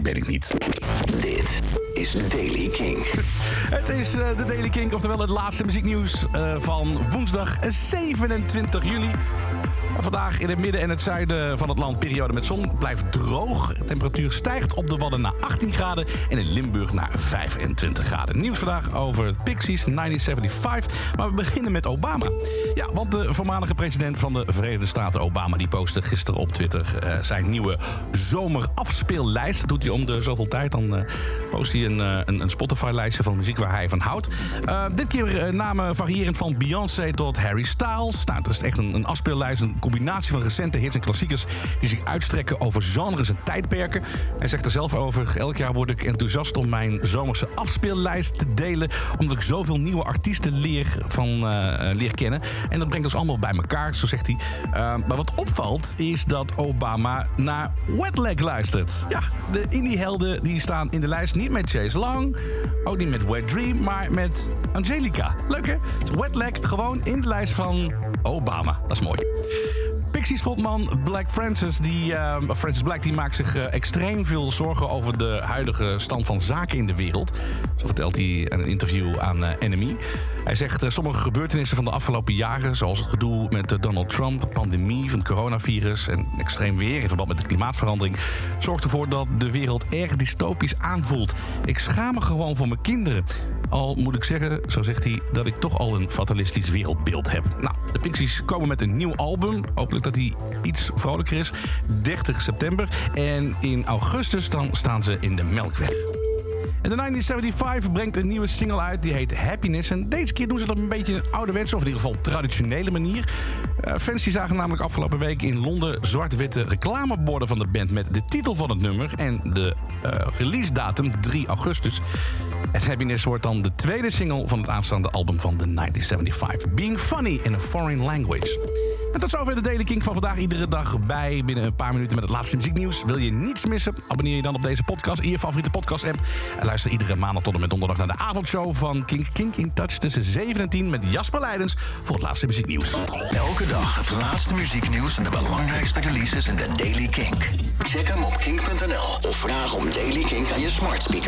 ben ik niet. Dit is Daily King. Het is eh, de Daily King, oftewel het laatste muzieknieuws eh, van woensdag 27 juli. Vandaag in het midden en het zuiden van het land periode met zon. Blijft droog. De temperatuur stijgt op de Wadden naar 18 graden en in Limburg naar 25 graden. Nieuws vandaag over Pixies 1975. Maar we beginnen met Obama. Ja, want de voormalige president van de Verenigde Staten, Obama, die postte gisteren op Twitter eh, zijn nieuwe zomerafspeellijst. Dat doet hij om de zoveel tijd. Dan eh, post hij een, eh, een, een Spotify-lijstje van muziek waar hij van houdt. Dit keer namen variërend van Beyoncé tot Harry Styles. Nou, dat is echt een, een afspeellijst, combinatie van recente hits en klassiekers die zich uitstrekken over genres en tijdperken. Hij zegt er zelf over: elk jaar word ik enthousiast om mijn zomerse afspeellijst te delen, omdat ik zoveel nieuwe artiesten leer, van, eh, eh, leer kennen. En dat brengt ons allemaal bij elkaar, zo zegt hij. Eh, maar wat opvalt is dat Obama naar Wetleg luistert. Ja, de indie-helden die staan in de lijst niet met Chase Long, ook niet met Wet Dream, maar met Angelica. Leuk hè? Dus Wetleg gewoon in de lijst van Obama. Dat is mooi. Pixies frontman Black Francis, die, eh, Francis Black die maakt zich eh, extreem veel zorgen over de huidige stand van zaken in de wereld. Zo vertelt hij in een interview aan eh, NME. Hij zegt uh, sommige gebeurtenissen van de afgelopen jaren, zoals het gedoe met Donald Trump, de pandemie van het coronavirus en extreem weer in verband met de klimaatverandering, zorgt ervoor dat de wereld erg dystopisch aanvoelt. Ik schaam me gewoon voor mijn kinderen. Al moet ik zeggen, zo zegt hij, dat ik toch al een fatalistisch wereldbeeld heb. Nou, de Pixies komen met een nieuw album. Hopelijk dat hij iets vrolijker is. 30 september. En in augustus dan staan ze in de Melkweg. En de 1975 brengt een nieuwe single uit, die heet Happiness. En deze keer doen ze dat op een beetje een ouderwetse, of in ieder geval traditionele manier. Uh, fans zagen namelijk afgelopen week in Londen zwart-witte reclameborden van de band... met de titel van het nummer en de uh, release datum 3 augustus. En Happiness wordt dan de tweede single van het aanstaande album van de 1975. Being funny in a foreign language. En tot zover de Daily King van vandaag. Iedere dag bij binnen een paar minuten met het laatste muzieknieuws. Wil je niets missen? Abonneer je dan op deze podcast in je favoriete podcast-app. En luister iedere maandag tot en met donderdag naar de avondshow van Kink Kink in Touch tussen 7 en 10 met Jasper Leidens voor het laatste muzieknieuws. Elke dag het laatste muzieknieuws en de belangrijkste releases in de Daily King. Check hem op kink.nl of vraag om Daily King aan je smart speaker.